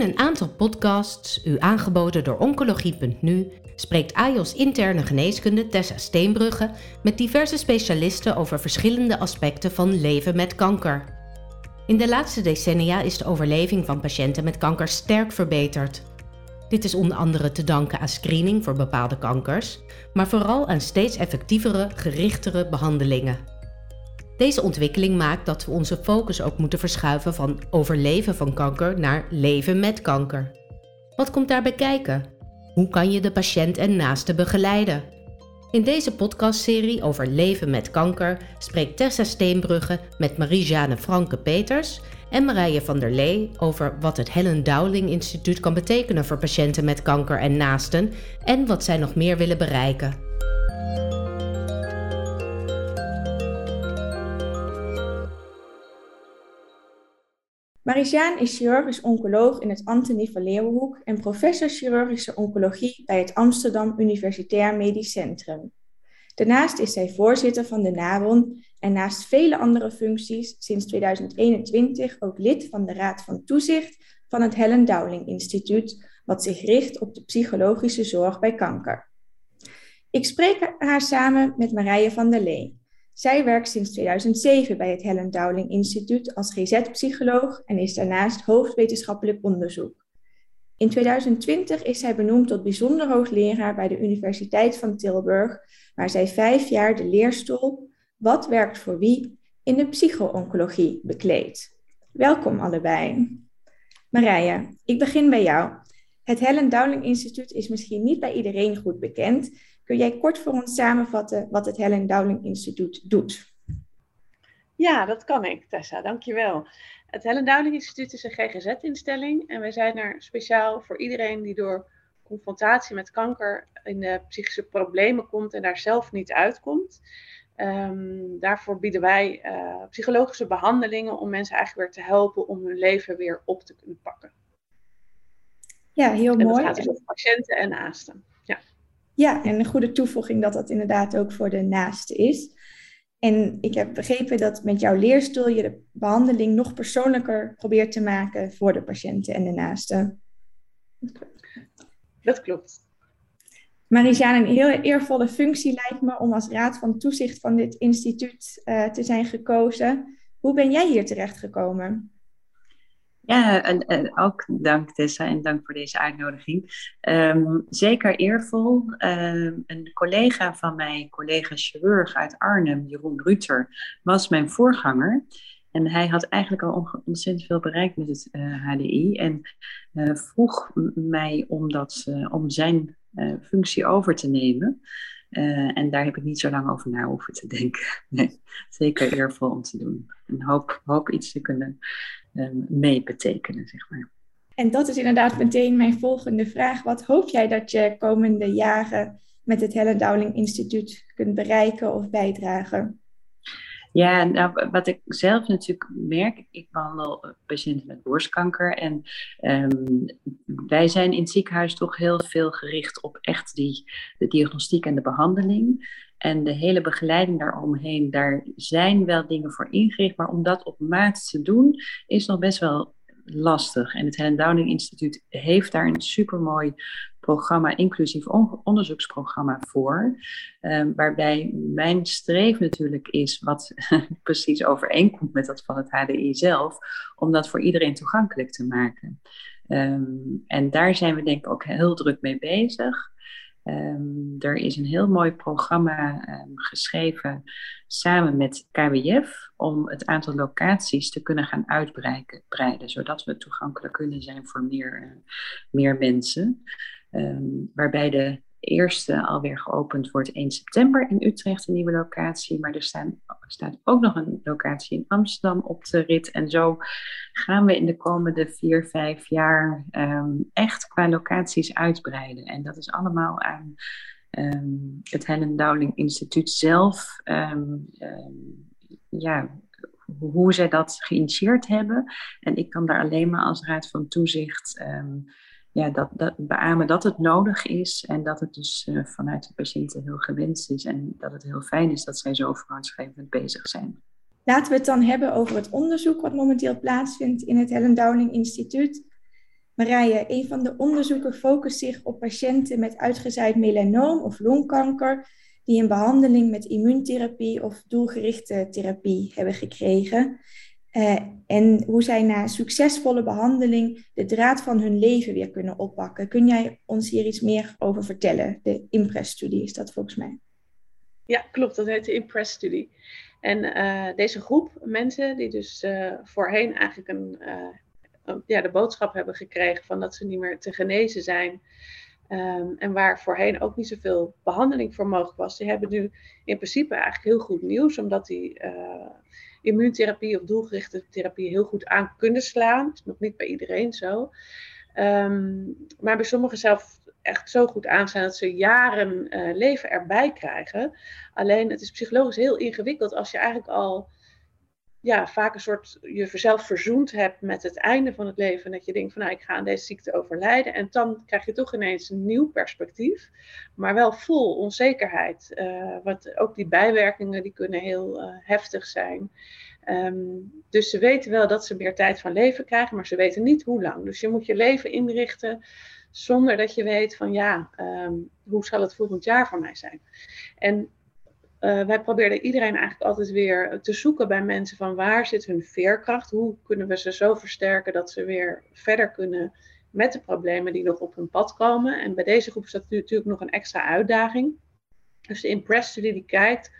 In een aantal podcasts, u aangeboden door Oncologie.nu, spreekt AJOS interne geneeskunde Tessa Steenbrugge met diverse specialisten over verschillende aspecten van leven met kanker. In de laatste decennia is de overleving van patiënten met kanker sterk verbeterd. Dit is onder andere te danken aan screening voor bepaalde kankers, maar vooral aan steeds effectievere, gerichtere behandelingen. Deze ontwikkeling maakt dat we onze focus ook moeten verschuiven van overleven van kanker naar leven met kanker. Wat komt daarbij kijken? Hoe kan je de patiënt en naasten begeleiden? In deze podcastserie over leven met kanker spreekt Tessa Steenbrugge met Marie-Jeanne Franke-Peters en Marije van der Lee over wat het Helen Dowling Instituut kan betekenen voor patiënten met kanker en naasten en wat zij nog meer willen bereiken. Marijsjaan is chirurgisch oncoloog in het Antonie van Leeuwenhoek en professor chirurgische oncologie bij het Amsterdam Universitair Medisch Centrum. Daarnaast is zij voorzitter van de NABON en naast vele andere functies sinds 2021 ook lid van de Raad van Toezicht van het Helen Dowling Instituut, wat zich richt op de psychologische zorg bij kanker. Ik spreek haar samen met Marije van der Lee. Zij werkt sinds 2007 bij het Helen Dowling Instituut als GZ-psycholoog en is daarnaast hoofdwetenschappelijk onderzoek. In 2020 is zij benoemd tot bijzonder hoogleraar bij de Universiteit van Tilburg, waar zij vijf jaar de leerstoel Wat werkt voor wie in de psycho-oncologie bekleedt. Welkom allebei. Marije, ik begin bij jou. Het Helen Dowling Instituut is misschien niet bij iedereen goed bekend, Kun jij kort voor ons samenvatten wat het Helen Dowling Instituut doet? Ja, dat kan ik, Tessa. Dankjewel. Het Helen Dowling Instituut is een GGZ-instelling en wij zijn er speciaal voor iedereen die door confrontatie met kanker in de psychische problemen komt en daar zelf niet uitkomt. Ehm, daarvoor bieden wij uh, psychologische behandelingen om mensen eigenlijk weer te helpen om hun leven weer op te kunnen pakken. Ja, heel mooi. En dat gaat dus over patiënten en naasten. Ja, en een goede toevoeging dat dat inderdaad ook voor de naaste is. En ik heb begrepen dat met jouw leerstoel je de behandeling nog persoonlijker probeert te maken voor de patiënten en de naasten. Dat klopt. Marijaan, een heel eervolle functie lijkt me om als raad van toezicht van dit instituut uh, te zijn gekozen. Hoe ben jij hier terechtgekomen? Ja, en, ook dank Tessa en dank voor deze uitnodiging. Um, zeker eervol. Um, een collega van mij, collega chirurg uit Arnhem, Jeroen Ruter, was mijn voorganger. En hij had eigenlijk al ontzettend veel bereikt met het uh, eh, HDI en uh, vroeg mij om, dat, uh, om zijn functie over te nemen. en daar heb ik niet zo lang over na hoeven te denken. Nee, zeker eervol om te doen. En hoop, hoop iets te kunnen um, mee betekenen, zeg maar. En dat is inderdaad meteen mijn volgende vraag. Wat hoop jij dat je komende jaren met het Helen Dowling Instituut kunt bereiken of bijdragen? Ja, nou, wat ik zelf natuurlijk merk, ik behandel patiënten met borstkanker en um, wij zijn in het ziekenhuis toch heel veel gericht op echt die, de diagnostiek en de behandeling. En de hele begeleiding daaromheen, daar zijn wel dingen voor ingericht, maar om dat op maat te doen, is nog best wel lastig. En het Helen Downing Instituut heeft daar een supermooi programma, inclusief onderzoeksprogramma voor. Um, waarbij mijn streef natuurlijk is, wat precies overeenkomt met dat van het HDI zelf, om dat voor iedereen toegankelijk te maken. Um, en daar zijn we denk ik ook heel druk mee bezig. Um, er is een heel mooi programma um, geschreven samen met KWF om het aantal locaties te kunnen gaan uitbreiden, zodat we toegankelijk kunnen zijn voor meer, uh, meer mensen. Um, waarbij de eerste alweer geopend wordt 1 september in Utrecht, een nieuwe locatie. Maar er staan, staat ook nog een locatie in Amsterdam op de rit. En zo gaan we in de komende vier, vijf jaar um, echt qua locaties uitbreiden. En dat is allemaal aan um, het Helen Dowling Instituut zelf. Um, ja, hoe zij dat geïnitieerd hebben. En ik kan daar alleen maar als raad van toezicht ja, dat, dat, beamen dat het nodig is en dat het dus uh, vanuit de patiënten heel gewenst is en dat het heel fijn is dat zij zo vooruitstrevend bezig zijn. Laten we het dan hebben over het onderzoek wat momenteel plaatsvindt in het Helen Dowling Instituut. Marije, een van de onderzoeken focust zich op patiënten met uitgezaaid melanoom of longkanker die een behandeling met immuuntherapie of doelgerichte therapie hebben gekregen. Uh, en hoe zij na succesvolle behandeling de draad van hun leven weer kunnen oppakken. Kun jij ons hier iets meer over vertellen? De IMPRES-studie is dat volgens mij. Ja, klopt. Dat heet de IMPRES-studie. En uh, deze groep mensen die dus uh, voorheen eigenlijk een, ja, de boodschap hebben gekregen van dat ze niet meer te genezen zijn. Um, en waar voorheen ook niet zoveel behandeling voor mogelijk was, die hebben nu in principe eigenlijk heel goed nieuws, omdat die immuuntherapie of doelgerichte therapie heel goed aan kunnen slaan. Dat is nog niet bij iedereen zo. Um, maar bij sommigen zelf echt zo goed aanstaan dat ze jaren uh, leven erbij krijgen. Alleen het is psychologisch heel ingewikkeld als je eigenlijk al ja, vaak een soort jezelf verzoend hebt met het einde van het leven. En dat je denkt van nou, ik ga aan deze ziekte overlijden. En dan krijg je toch ineens een nieuw perspectief. Maar wel vol onzekerheid. Uh, want ook die bijwerkingen die kunnen heel uh, heftig zijn. Um, dus ze weten wel dat ze meer tijd van leven krijgen, maar ze weten niet hoe lang. Dus je moet je leven inrichten zonder dat je weet van ja, um, hoe zal het volgend jaar voor mij zijn. En uh, wij probeerden iedereen eigenlijk altijd weer te zoeken bij mensen van waar zit hun veerkracht? Hoe kunnen we ze zo versterken dat ze weer verder kunnen met de problemen die nog op hun pad komen? En bij deze groep is dat natuurlijk nog een extra uitdaging. Dus de Impress Study die kijkt,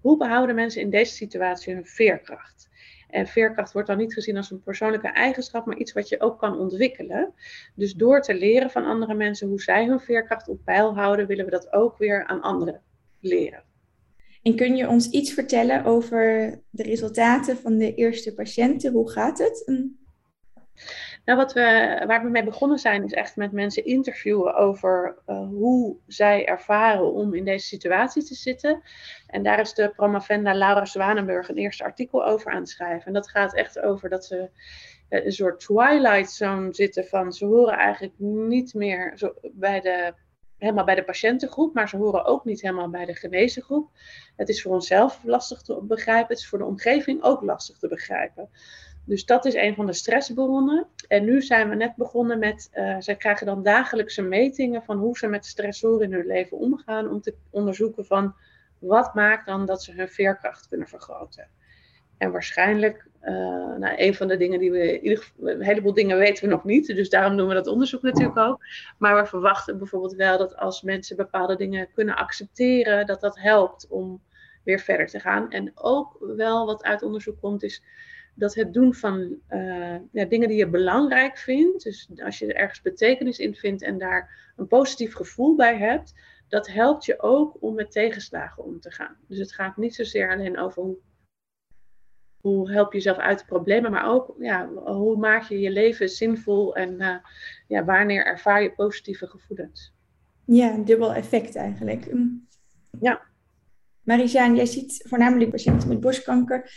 hoe behouden mensen in deze situatie hun veerkracht? En veerkracht wordt dan niet gezien als een persoonlijke eigenschap, maar iets wat je ook kan ontwikkelen. Dus door te leren van andere mensen hoe zij hun veerkracht op peil houden, willen we dat ook weer aan anderen leren. En kun je ons iets vertellen over de resultaten van de eerste patiënten? Hoe gaat het? Nou, wat we, waar we mee begonnen zijn, is echt met mensen interviewen over uh, hoe zij ervaren om in deze situatie te zitten. En daar is de promovenda Laura Zwanenburg een eerste artikel over aan het schrijven. En dat gaat echt over dat ze uh, een soort twilight zone zitten van ze horen eigenlijk niet meer zo bij de helemaal bij de patiëntengroep, maar ze horen ook niet helemaal bij de genezen groep. Het is voor onszelf lastig te begrijpen, het is voor de omgeving ook lastig te begrijpen. Dus dat is een van de stressbronnen. En nu zijn we net begonnen met, uh, zij krijgen dan dagelijkse metingen van hoe ze met stressoren in hun leven omgaan, om te onderzoeken van wat maakt dan dat ze hun veerkracht kunnen vergroten. En waarschijnlijk, uh, nou, een van de dingen die we, in ieder geval, een heleboel dingen weten we nog niet, dus daarom doen we dat onderzoek natuurlijk ook. Maar we verwachten bijvoorbeeld wel dat als mensen bepaalde dingen kunnen accepteren, dat dat helpt om weer verder te gaan. En ook wel wat uit onderzoek komt, is dat het doen van uh, ja, dingen die je belangrijk vindt, dus als je er ergens betekenis in vindt en daar een positief gevoel bij hebt, dat helpt je ook om met tegenslagen om te gaan. Dus het gaat niet zozeer alleen over hoe hoe help je jezelf uit de problemen, maar ook ja, hoe maak je je leven zinvol en uh, ja, wanneer ervaar je positieve gevoelens. Ja, een dubbel effect eigenlijk. Mm. Ja. Jij ziet voornamelijk patiënten met borstkanker.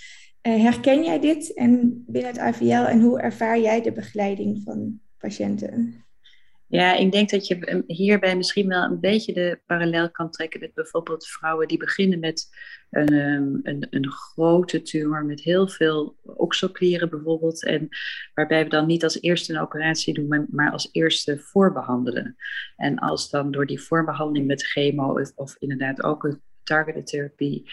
Uh, herken jij dit en binnen het AVL en hoe ervaar jij de begeleiding van patiënten? Ja, ik denk dat je hierbij misschien wel een beetje de parallel kan trekken met bijvoorbeeld vrouwen die beginnen met een, ehm, een, een grote tumor met heel veel okselklieren bijvoorbeeld. En waarbij we dan niet als eerste een operatie doen, maar als eerste voorbehandelen. En als dan door die voorbehandeling met chemo of inderdaad ook een targeted therapie,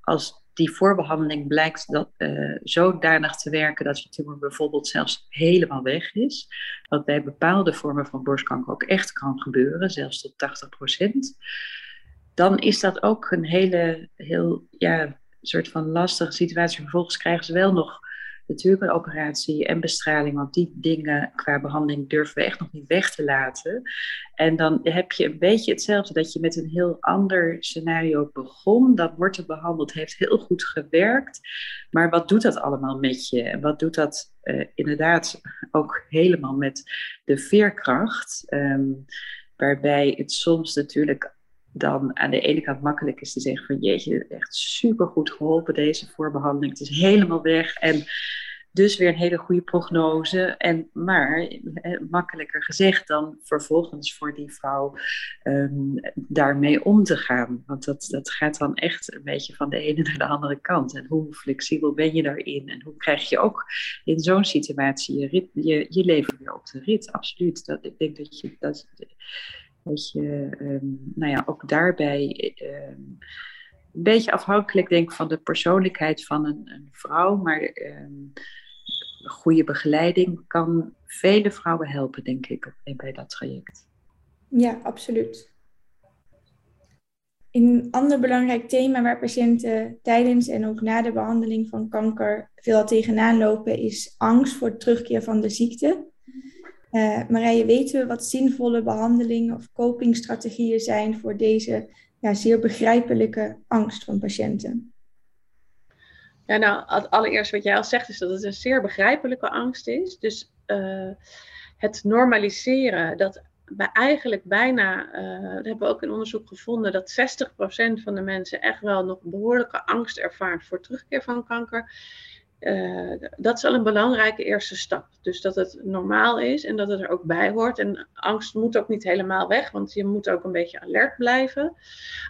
als die voorbehandeling blijkt dat, uh, zodanig te werken dat je tumor bijvoorbeeld zelfs helemaal weg is. Wat bij bepaalde vormen van borstkanker ook echt kan gebeuren, zelfs tot 80%. Dan is dat ook een hele, heel, ja, soort van lastige situatie. Vervolgens krijgen ze wel nog natuurlijk een operatie en bestraling, want die dingen qua behandeling durven we echt nog niet weg te laten. En dan heb je een beetje hetzelfde dat je met een heel ander scenario begon. Dat wordt er behandeld, heeft heel goed gewerkt. Maar wat doet dat allemaal met je? En wat doet dat uh, inderdaad ook helemaal met de veerkracht? Um, waarbij het soms natuurlijk dan aan de ene kant makkelijk is te zeggen van jeetje, echt super goed geholpen deze voorbehandeling. Het is helemaal weg. En Dus weer een hele goede prognose. En, maar makkelijker gezegd dan vervolgens voor die vrouw um, daarmee om te gaan. Want dat, dat gaat dan echt een beetje van de ene naar de andere kant. En hoe flexibel ben je daarin? En hoe krijg je ook in zo'n situatie je, je, je leven weer op de rit? Absoluut. Dat, ik denk dat je, dat, dat je um, nou ja, ook daarbij. Um, een beetje afhankelijk denk van de persoonlijkheid van een, een vrouw, maar um, goede begeleiding kan vele vrouwen helpen, denk ik, bij dat traject. Ja, absoluut. Een ander belangrijk thema waar patiënten tijdens en ook na de behandeling van kanker veel tegenaan lopen, is angst voor het terugkeer van de ziekte. Uh, Marije, weten we wat zinvolle behandelingen of copingstrategieën zijn voor deze ja, zeer begrijpelijke angst van patiënten? Ja, nou, allereerst wat jij al zegt is dat het een zeer begrijpelijke angst is. Dus uh, het normaliseren, dat bij eigenlijk bijna, uh, hebben we ook in onderzoek gevonden, dat 60% van de mensen echt wel nog behoorlijke angst ervaart voor terugkeer van kanker. Uh, dat is al een belangrijke eerste stap. Dus dat het normaal is en dat het er ook bij hoort. En angst moet ook niet helemaal weg, want je moet ook een beetje alert blijven.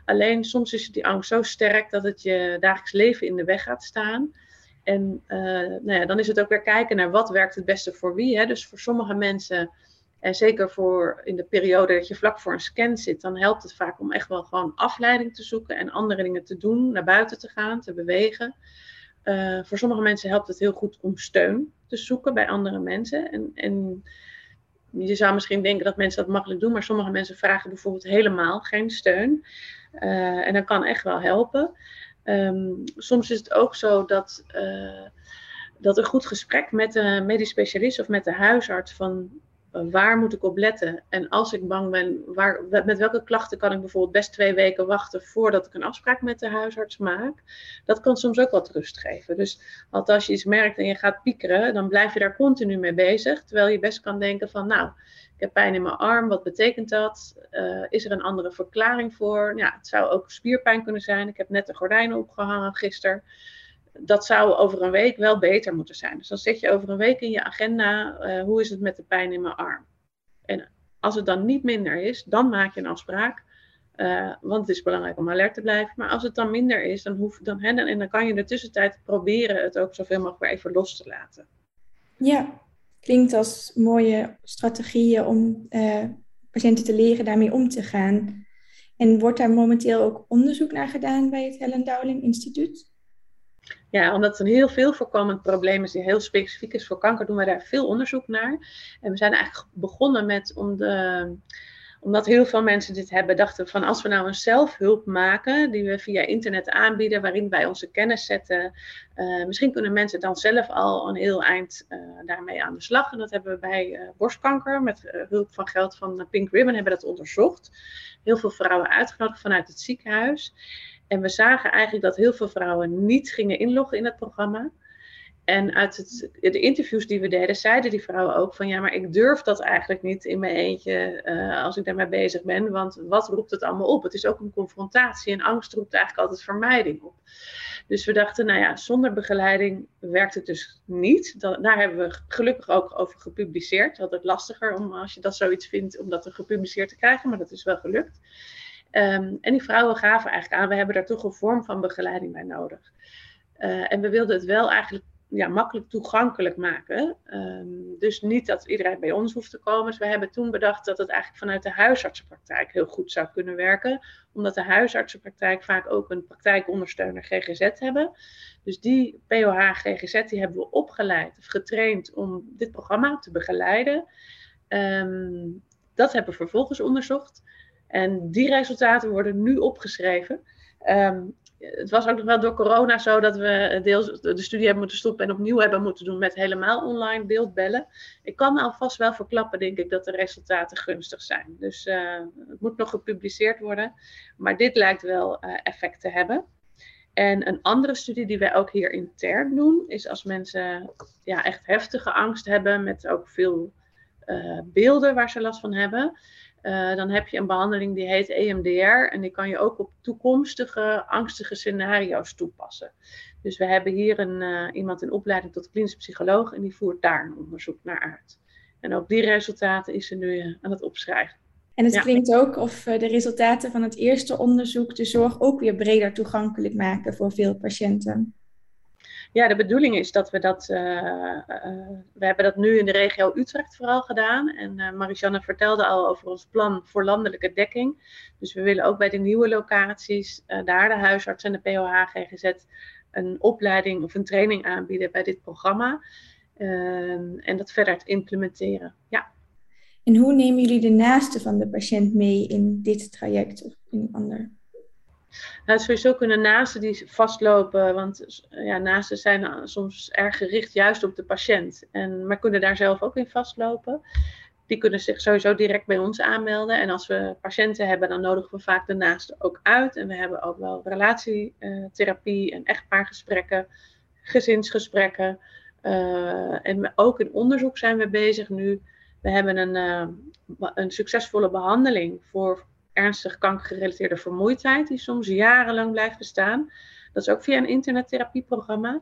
Alleen soms is die angst zo sterk dat het je dagelijks leven in de weg gaat staan. En uh, nou ja, dan is het ook weer kijken naar wat werkt het beste voor wie. Hè? Dus voor sommige mensen, en zeker voor in de periode dat je vlak voor een scan zit, dan helpt het vaak om echt wel gewoon afleiding te zoeken en andere dingen te doen, naar buiten te gaan, te bewegen. Uh, voor sommige mensen helpt het heel goed om steun te zoeken bij andere mensen. En, en je zou misschien denken dat mensen dat makkelijk doen, maar sommige mensen vragen bijvoorbeeld helemaal geen steun. Uh, en dat kan echt wel helpen. Um, soms is het ook zo dat, uh, dat een goed gesprek met de medisch specialist of met de huisarts van waar moet ik op letten? En als ik bang ben, waar, met welke klachten kan ik bijvoorbeeld best twee weken wachten voordat ik een afspraak met de huisarts maak? Dat kan soms ook wat rust geven. Dus als je iets merkt en je gaat piekeren, dan blijf je daar continu mee bezig. Terwijl je best kan denken van, nou, ik heb pijn in mijn arm, wat betekent dat? Uh, is er een andere verklaring voor? Ja, het zou ook spierpijn kunnen zijn. Ik heb net de gordijnen opgehangen gisteren dat zou over een week wel beter moeten zijn. Dus dan zet je over een week in je agenda, uh, hoe is het met de pijn in mijn arm? En als het dan niet minder is, dan maak je een afspraak. Uh, want het is belangrijk om alert te blijven. Maar als het dan minder is, dan, hoef, dan, en, en dan kan je in de tussentijd proberen het ook zoveel mogelijk weer even los te laten. Ja, klinkt als mooie strategieën om uh, patiënten te leren daarmee om te gaan. En wordt daar momenteel ook onderzoek naar gedaan bij het Helen Dowling Instituut? Ja, omdat het een heel veel voorkomend probleem is die heel specifiek is voor kanker, doen we daar veel onderzoek naar. En we zijn eigenlijk begonnen met om de, omdat heel veel mensen dit hebben, dachten van als we nou een zelfhulp maken, die we via internet aanbieden, waarin wij onze kennis zetten, uh, misschien kunnen mensen dan zelf al een heel eind uh, daarmee aan de slag. En dat hebben we bij uh, borstkanker met hulp van geld van Pink Ribbon hebben dat onderzocht. Heel veel vrouwen uitgenodigd vanuit het ziekenhuis. En we zagen eigenlijk dat heel veel vrouwen niet gingen inloggen in het programma. En uit het, de interviews die we deden, zeiden die vrouwen ook van ja, maar ik durf dat eigenlijk niet in mijn eentje uh, als ik daarmee bezig ben. Want wat roept het allemaal op? Het is ook een confrontatie en angst roept eigenlijk altijd vermijding op. Dus we dachten, nou ja, zonder begeleiding werkt het dus niet. daar hebben we gelukkig ook over gepubliceerd. Altijd lastiger om als je dat zoiets vindt, om dat gepubliceerd te krijgen, maar dat is wel gelukt. Um, en die vrouwen gaven eigenlijk aan, we hebben daar toch een vorm van begeleiding bij nodig. Uh, en we wilden het wel eigenlijk ja, makkelijk toegankelijk maken. Um, dus niet dat iedereen bij ons hoeft te komen. Dus we hebben toen bedacht dat het eigenlijk vanuit de huisartsenpraktijk heel goed zou kunnen werken. Omdat de huisartsenpraktijk vaak ook een praktijkondersteuner GGZ hebben. Dus die POH GGZ die hebben we opgeleid of getraind om dit programma te begeleiden. Um, dat hebben we vervolgens onderzocht. En die resultaten worden nu opgeschreven. Um, het was ook nog wel door corona zo dat we deels de studie hebben moeten stoppen en opnieuw hebben moeten doen met helemaal online beeldbellen. Ik kan alvast wel verklappen, denk ik, dat de resultaten gunstig zijn. Dus uh, het moet nog gepubliceerd worden. Maar dit lijkt wel uh, effect te hebben. En een andere studie die wij ook hier intern doen, is als mensen ja, echt heftige angst hebben met ook veel uh, beelden waar ze last van hebben. Uh, dan heb je een behandeling die heet EMDR en die kan je ook op toekomstige angstige scenario's toepassen. Dus we hebben hier een, iemand in opleiding tot klinisch psycholoog en die voert daar een onderzoek naar uit. En ook die resultaten is ze nu aan het opschrijven. En het klinkt ook of de resultaten van het eerste onderzoek de zorg ook weer breder toegankelijk maken voor veel patiënten. Ja, de bedoeling is dat we dat. Uh, we hebben dat nu in de regio Utrecht vooral gedaan. En uh, Marijanne vertelde al over ons plan voor landelijke dekking. Dus we willen ook bij de nieuwe locaties, daar de huisarts en de POH GGZ, een opleiding of een training aanbieden bij dit programma. Ehm, en dat verder te implementeren. Ja. En hoe nemen jullie de naaste van de patiënt mee in dit traject of in ander? Nou, sowieso kunnen naasten die vastlopen, want ja, naasten zijn soms erg gericht juist op de patiënt, en, maar kunnen daar zelf ook in vastlopen. Die kunnen zich sowieso direct bij ons aanmelden. En als we patiënten hebben, dan nodigen we vaak de naasten ook uit. En we hebben ook wel relatietherapie en echtpaargesprekken, gezinsgesprekken. Uh, en ook in onderzoek zijn we bezig nu. We hebben een, een succesvolle behandeling voor ernstig kankergerelateerde vermoeidheid, die soms jarenlang blijft bestaan. Dat is ook via een internettherapieprogramma.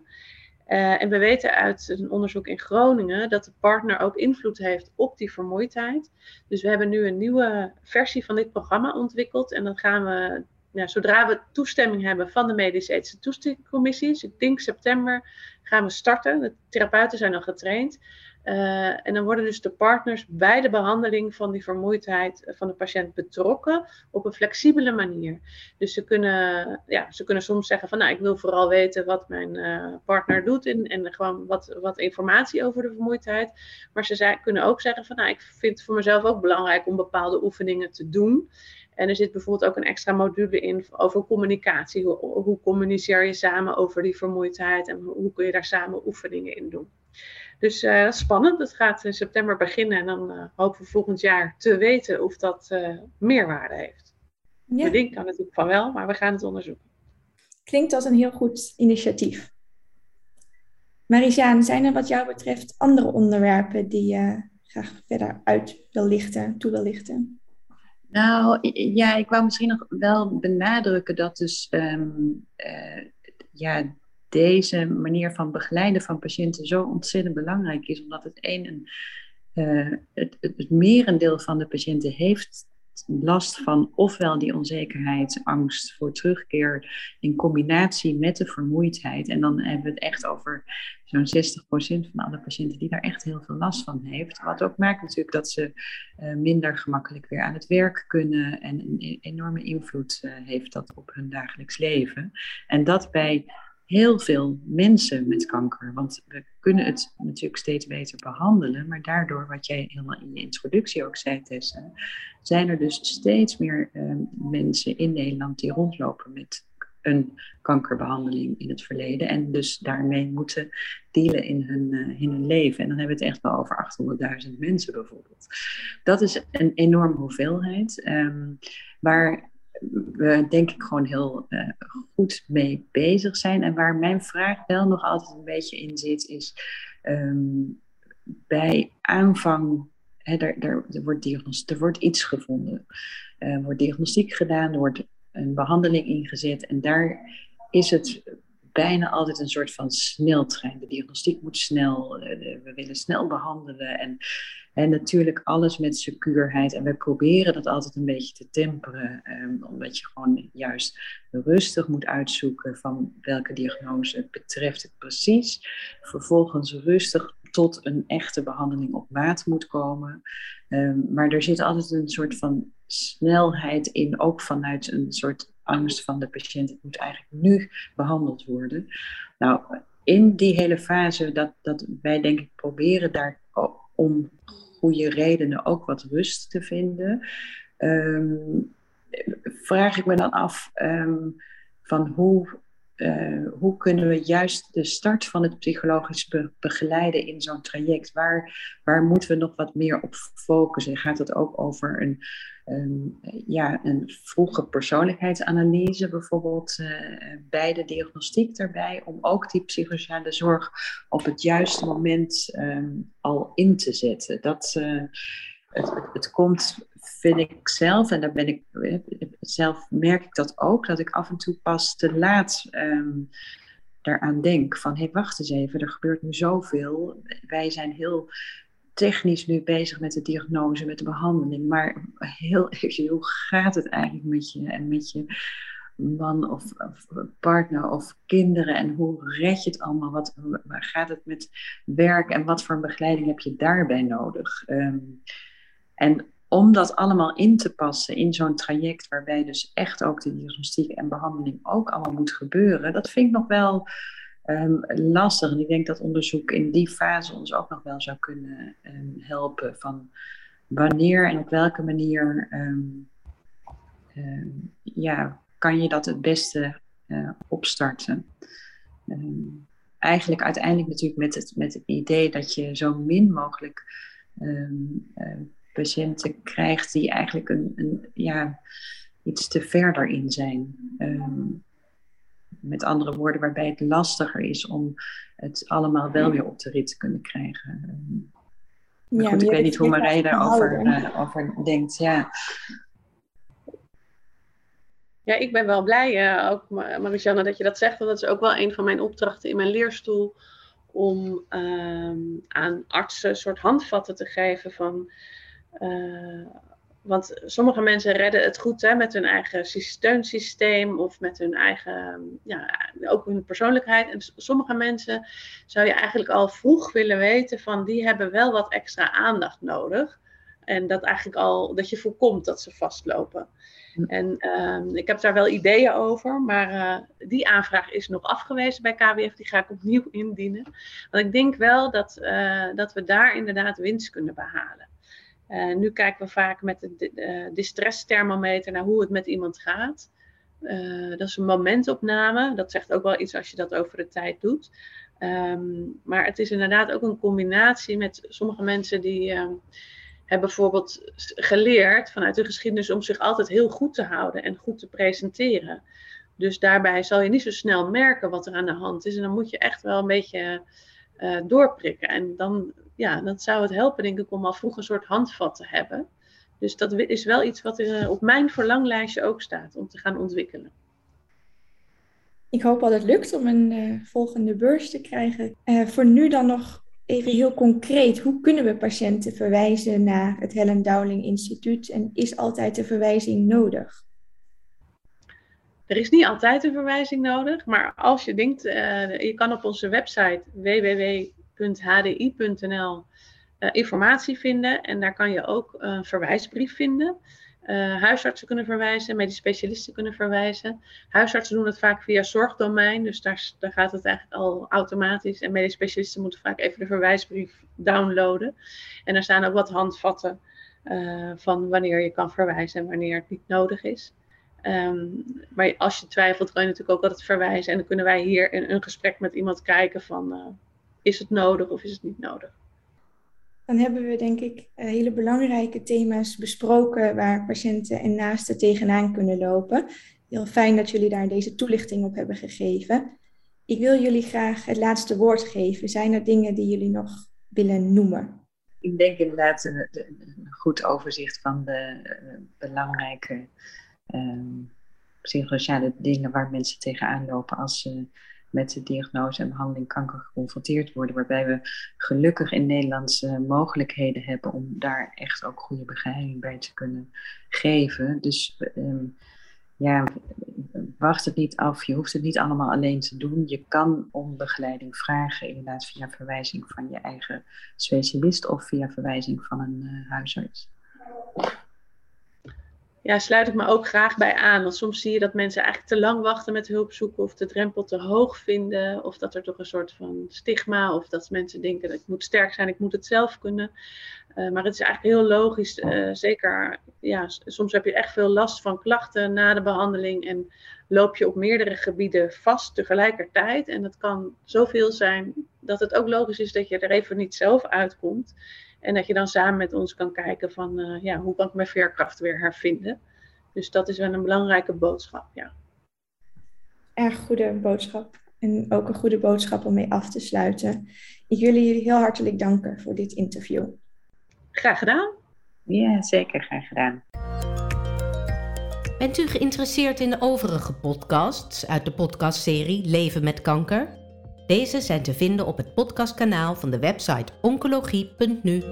Uh, en we weten uit een onderzoek in Groningen dat de partner ook invloed heeft op die vermoeidheid. Dus we hebben nu een nieuwe versie van dit programma ontwikkeld. En dan gaan we, ja, zodra we toestemming hebben van de medisch-ethische toestemmingscommissie, dus ik denk september, gaan we starten. De therapeuten zijn al getraind. Uh, en dan worden dus de partners bij de behandeling van die vermoeidheid van de patiënt betrokken op een flexibele manier. Dus ze kunnen, ja, ze kunnen soms zeggen van nou ik wil vooral weten wat mijn uh, partner doet en, en gewoon wat, wat informatie over de vermoeidheid. Maar ze kunnen ook zeggen van nou ik vind het voor mezelf ook belangrijk om bepaalde oefeningen te doen. En er zit bijvoorbeeld ook een extra module in over communicatie. Hoe, hoe communiceer je samen over die vermoeidheid en hoe kun je daar samen oefeningen in doen. Dus uh, dat is spannend. Het gaat in september beginnen en dan uh, hopen we volgend jaar te weten of dat uh, meerwaarde heeft. Ja. De ding kan natuurlijk van wel, maar we gaan het onderzoeken. Klinkt als een heel goed initiatief. Marijaan, zijn er wat jou betreft andere onderwerpen die je graag verder uit wil lichten, toe wil lichten? Nou ja, ik wou misschien nog wel benadrukken dat dus um, ja, deze manier van begeleiden van patiënten zo ontzettend belangrijk is, omdat het een, een uh, het, het, merendeel van de patiënten heeft last van ofwel die onzekerheid, angst voor terugkeer in combinatie met de vermoeidheid. En dan hebben we het echt over zo'n 60% van alle patiënten die daar echt heel veel last van heeft. Wat ook maakt natuurlijk dat ze uh, minder gemakkelijk weer aan het werk kunnen en een enorme invloed uh, heeft dat op hun dagelijks leven. En dat bij heel veel mensen met kanker. Want we kunnen het natuurlijk steeds beter behandelen. Maar daardoor, wat jij helemaal in je introductie ook zei, Tessa, zijn er dus steeds meer uh, mensen in Nederland die rondlopen met een kankerbehandeling in het verleden. En dus daarmee moeten dealen in hun, uh, in hun leven. En dan hebben we het echt wel over 800.000 mensen bijvoorbeeld. Dat is een enorme hoeveelheid. Um, waar we denk ik gewoon heel uh, goed mee bezig zijn. En waar mijn vraag wel nog altijd een beetje in zit, is um, bij aanvang, hè, er, er, er, wordt er wordt iets gevonden. Er wordt diagnostiek gedaan, er wordt een behandeling ingezet. En daar is het bijna altijd een soort van sneltrein. De diagnostiek moet snel, eh, we willen snel behandelen. En, en natuurlijk alles met secuurheid. En we proberen dat altijd een beetje te temperen, um, omdat je gewoon juist rustig moet uitzoeken van welke diagnose betreft het precies. Vervolgens rustig tot een echte behandeling op maat moet komen. Um, maar er zit altijd een soort van snelheid in, ook vanuit een soort angst van de patiënt. Het moet eigenlijk nu behandeld worden. Nou, in die hele fase dat, dat wij denk ik proberen daar om goede redenen ook wat rust te vinden. Um, vraag ik me dan af um, van hoe uh, hoe kunnen we juist de start van het psychologisch be begeleiden in zo'n traject? Waar, waar moeten we nog wat meer op focussen? Gaat het ook over een, um, ja, een vroege persoonlijkheidsanalyse, bijvoorbeeld uh, bij de diagnostiek daarbij, om ook die psychosociale zorg op het juiste moment um, al in te zetten? Dat, uh, het, het, komt vind ik zelf, en daar ben ik zelf merk ik dat ook, dat ik af en toe pas te laat daaraan denk van hé, hey, wacht eens even, er gebeurt nu zoveel. Wij zijn heel technisch nu bezig met de diagnose, met de behandeling, maar heel hoe gaat het eigenlijk met je en met je man of, partner of kinderen en hoe red je het allemaal? Wat, waar gaat het met werk en wat voor begeleiding heb je daarbij nodig? Ehm, en om dat allemaal in te passen in zo'n traject waarbij dus echt ook de diagnostiek en behandeling ook allemaal moet gebeuren, dat vind ik nog wel um, lastig. En ik denk dat onderzoek in die fase ons ook nog wel zou kunnen um, helpen van wanneer en op welke manier ja, kan je dat het beste uh, opstarten. eigenlijk uiteindelijk natuurlijk met het, met het idee dat je zo min mogelijk patiënten krijgt die eigenlijk een, een, ja, iets te verder in zijn. Ehm, met andere woorden, waarbij het lastiger is om het allemaal wel weer op de rit te kunnen krijgen. Ja, goed, ik weet niet hoe Marije daarover uh, over denkt. Ja. Ja, ik ben wel blij, uh, ook Marijanne, dat je dat zegt. Want dat is ook wel een van mijn opdrachten in mijn leerstoel. Om uh, aan artsen een soort handvatten te geven van uh, want sommige mensen redden het goed hè, met hun eigen steunsysteem of met hun eigen, ja, ook hun persoonlijkheid. En sommige mensen zou je eigenlijk al vroeg willen weten van die hebben wel wat extra aandacht nodig. En dat eigenlijk al, dat je voorkomt dat ze vastlopen. En uh, ik heb daar wel ideeën over, maar uh, die aanvraag is nog afgewezen bij KWF. Die ga ik opnieuw indienen. Want ik denk wel dat, uh, dat we daar inderdaad winst kunnen behalen. Uh, nu kijken we vaak met de uh, naar hoe het met iemand gaat. Uh, dat is een momentopname. Dat zegt ook wel iets als je dat over de tijd doet. Um, maar het is inderdaad ook een combinatie met sommige mensen die um, hebben bijvoorbeeld geleerd vanuit de geschiedenis om zich altijd heel goed te houden en goed te presenteren. Dus daarbij zal je niet zo snel merken wat er aan de hand is. En dan moet je echt wel een beetje doorprikken. En dan ja, dat zou het helpen, denk ik, om al vroeg een soort handvat te hebben. Dus dat is wel iets wat er op mijn verlanglijstje ook staat om te gaan ontwikkelen. Ik hoop dat het lukt om een uh, volgende beurs te krijgen. Uh, voor nu dan nog even heel concreet. Hoe kunnen we patiënten verwijzen naar het Helen Dowling Instituut? En is altijd de verwijzing nodig? Er is niet altijd een verwijzing nodig, maar als je denkt, uh, je kan op onze website www www.hdi.nl uh, eh, informatie vinden. En daar kan je ook een verwijsbrief vinden. Uh, huisartsen kunnen verwijzen, medisch specialisten kunnen verwijzen. Huisartsen doen het vaak via zorgdomein, dus daar, daar gaat het eigenlijk al automatisch. En medisch specialisten moeten vaak even de verwijsbrief downloaden. En er staan ook wat handvatten uh, van wanneer je kan verwijzen en wanneer het niet nodig is. Um, maar als je twijfelt, kan je natuurlijk ook altijd verwijzen. En dan kunnen wij hier in een gesprek met iemand kijken van is het nodig of is het niet nodig? Dan hebben we denk ik eh, hele belangrijke thema's besproken waar patiënten en naasten tegenaan kunnen lopen. Heel fijn dat jullie daar deze toelichting op hebben gegeven. Ik wil jullie graag het laatste woord geven. Zijn er dingen die jullie nog willen noemen? Ik denk inderdaad een, een goed overzicht van de uh, belangrijke uh, psychosociale dingen waar mensen tegenaan lopen als ze met de diagnose en behandeling kanker geconfronteerd worden. Waarbij we gelukkig in Nederland uh, mogelijkheden hebben om daar echt ook goede begeleiding bij te kunnen geven. Dus um, ja, wacht het niet af. Je hoeft het niet allemaal alleen te doen. Je kan om begeleiding vragen, inderdaad via verwijzing van je eigen specialist of via verwijzing van een uh, huisarts ja, sluit ik me ook graag bij aan. Want soms zie je dat mensen eigenlijk te lang wachten met hulp zoeken of de drempel te hoog vinden. Of dat er toch een soort van stigma of dat mensen denken dat ik moet sterk zijn, ik moet het zelf kunnen. Uh, maar het is eigenlijk heel logisch, uh, zeker ja, soms heb je echt veel last van klachten na de behandeling en loop je op meerdere gebieden vast tegelijkertijd. En dat kan zoveel zijn dat het ook logisch is dat je er even niet zelf uitkomt. En dat je dan samen met ons kan kijken van uh, ja, hoe kan ik mijn veerkracht weer hervinden. Dus dat is wel een belangrijke boodschap, ja. Erg goede boodschap. En ook een goede boodschap om mee af te sluiten. Ik wil jullie heel hartelijk danken voor dit interview. Graag gedaan. Ja, zeker graag gedaan. Bent u geïnteresseerd in de overige podcasts uit de podcastserie Leven met kanker? Deze zijn te vinden op het podcastkanaal van de website oncologie.nu.